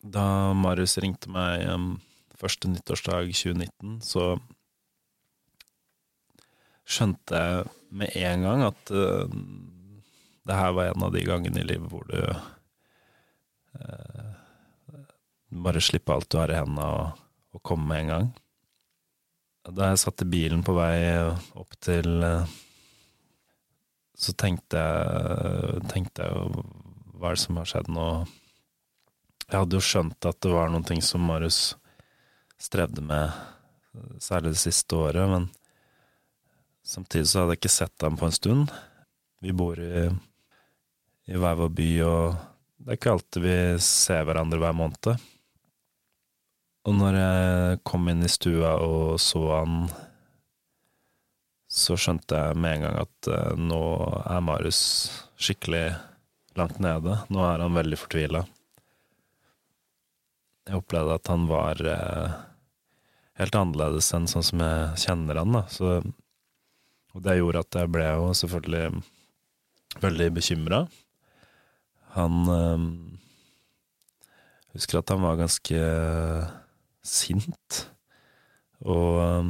Da Marius ringte meg um, første nyttårsdag 2019, så skjønte jeg med en gang at uh, det her var en av de gangene i livet hvor du uh, bare slipper alt du har i hendene og, og komme med en gang. Da jeg satt i bilen på vei opp til uh, Så tenkte jeg, tenkte jeg hva er det som har skjedd nå? Jeg hadde jo skjønt at det var noen ting som Marius strevde med, særlig det siste året, men samtidig så hadde jeg ikke sett ham på en stund. Vi bor i, i hver vår by, og det er ikke alltid vi ser hverandre hver måned. Og når jeg kom inn i stua og så han, så skjønte jeg med en gang at uh, nå er Marius skikkelig langt nede. Nå er han veldig fortvila. Jeg opplevde at han var eh, helt annerledes enn sånn som jeg kjenner han, da. Så, og det gjorde at jeg ble jo selvfølgelig veldig bekymra. Han eh, Husker at han var ganske sint. Og um,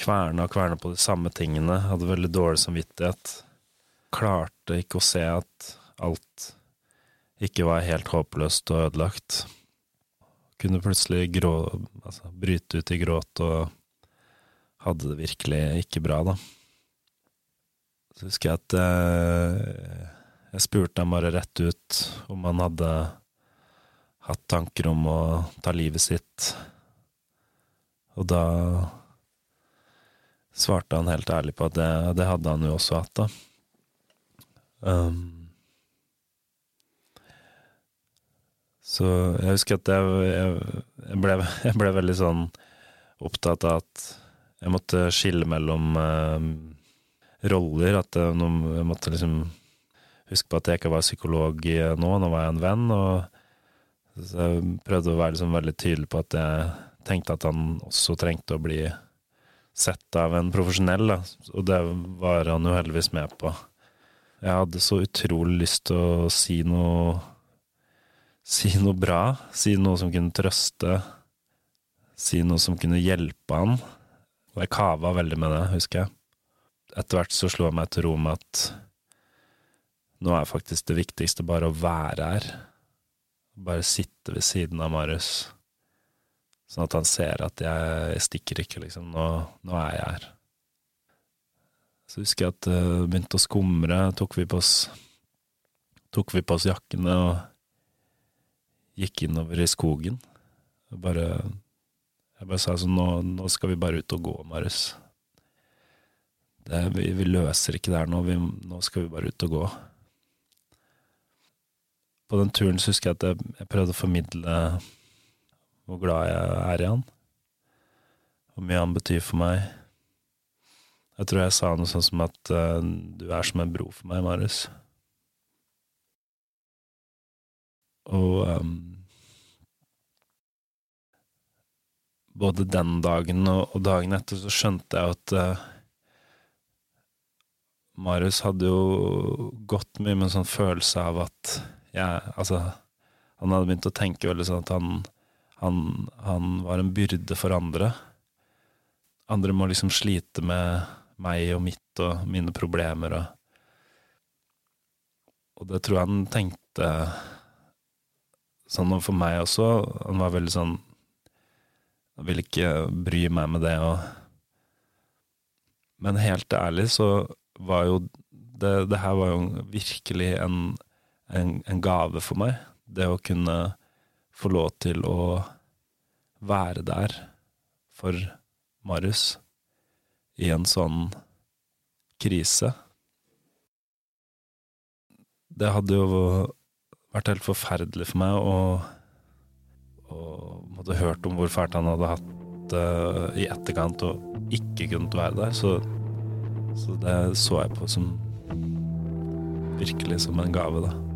kverna og kverna på de samme tingene. Hadde veldig dårlig samvittighet. Klarte ikke å se at alt ikke var helt håpløst og ødelagt. Kunne plutselig grå, altså, bryte ut i gråt og hadde det virkelig ikke bra, da. Så husker jeg at eh, jeg spurte ham bare rett ut om han hadde hatt tanker om å ta livet sitt, og da svarte han helt ærlig på at det, det hadde han jo også hatt, da. Um, så jeg husker at jeg, jeg, jeg, ble, jeg, ble, veldig sånn opptatt av at jeg måtte skille mellom uh, roller, at jeg, jeg måtte liksom huske på at jeg ikke var psykolog nå, nå var jeg en venn, og så jeg prøvde å være liksom veldig tydelig på at jeg tenkte at han også trengte å bli sett av en profesjonell, da. og det var han jo heldigvis med på. Jeg hadde så utrolig lyst til å si noe Si noe bra, si noe som kunne trøste, si noe som kunne hjelpe han. Og jeg kava veldig med det, husker jeg. Etter hvert så slo jeg meg til ro med at nå er faktisk det viktigste bare å være her. Bare sitte ved siden av Marius. Sånn at han ser at jeg, stikker ikke, liksom. Nå, nå, er jeg her. Så husker jeg at det uh, begynte å skumre. Tok vi på oss Tok vi på oss jakkene og gikk innover i skogen. Jeg bare Jeg bare sa sånn nå, nå, skal vi bare ut og gå, Marius. Det, vi, vi, løser ikke det her nå. Vi, nå skal vi bare ut og gå. På den turen så husker jeg at jeg, jeg prøvde å formidle hvor glad jeg er i han. Hvor mye han betyr for meg. Jeg tror jeg sa noe sånn som at uh, du er som en bro for meg, Marius. Og um, både den dagen og, og, dagen etter så skjønte jeg at uh, Marius hadde jo gått mye med en sånn følelse av at jeg Altså, han hadde begynt å tenke veldig sånn at han han, han, var en byrde for andre. Andre må liksom slite med meg og mitt og mine problemer og Og det tror jeg han tenkte sånn for meg også. Han var veldig sånn Han ville ikke bry meg med det og Men helt ærlig så var jo det, det her var jo virkelig en, en, en gave for meg. Det å kunne få lov til å være der for Marius i en sånn krise. Det hadde jo vært helt forferdelig for meg å, å måtte hørt om hvor fælt han hadde hatt det i etterkant og ikke kunnet være der. Så, så det så jeg på som virkelig som en gave, da.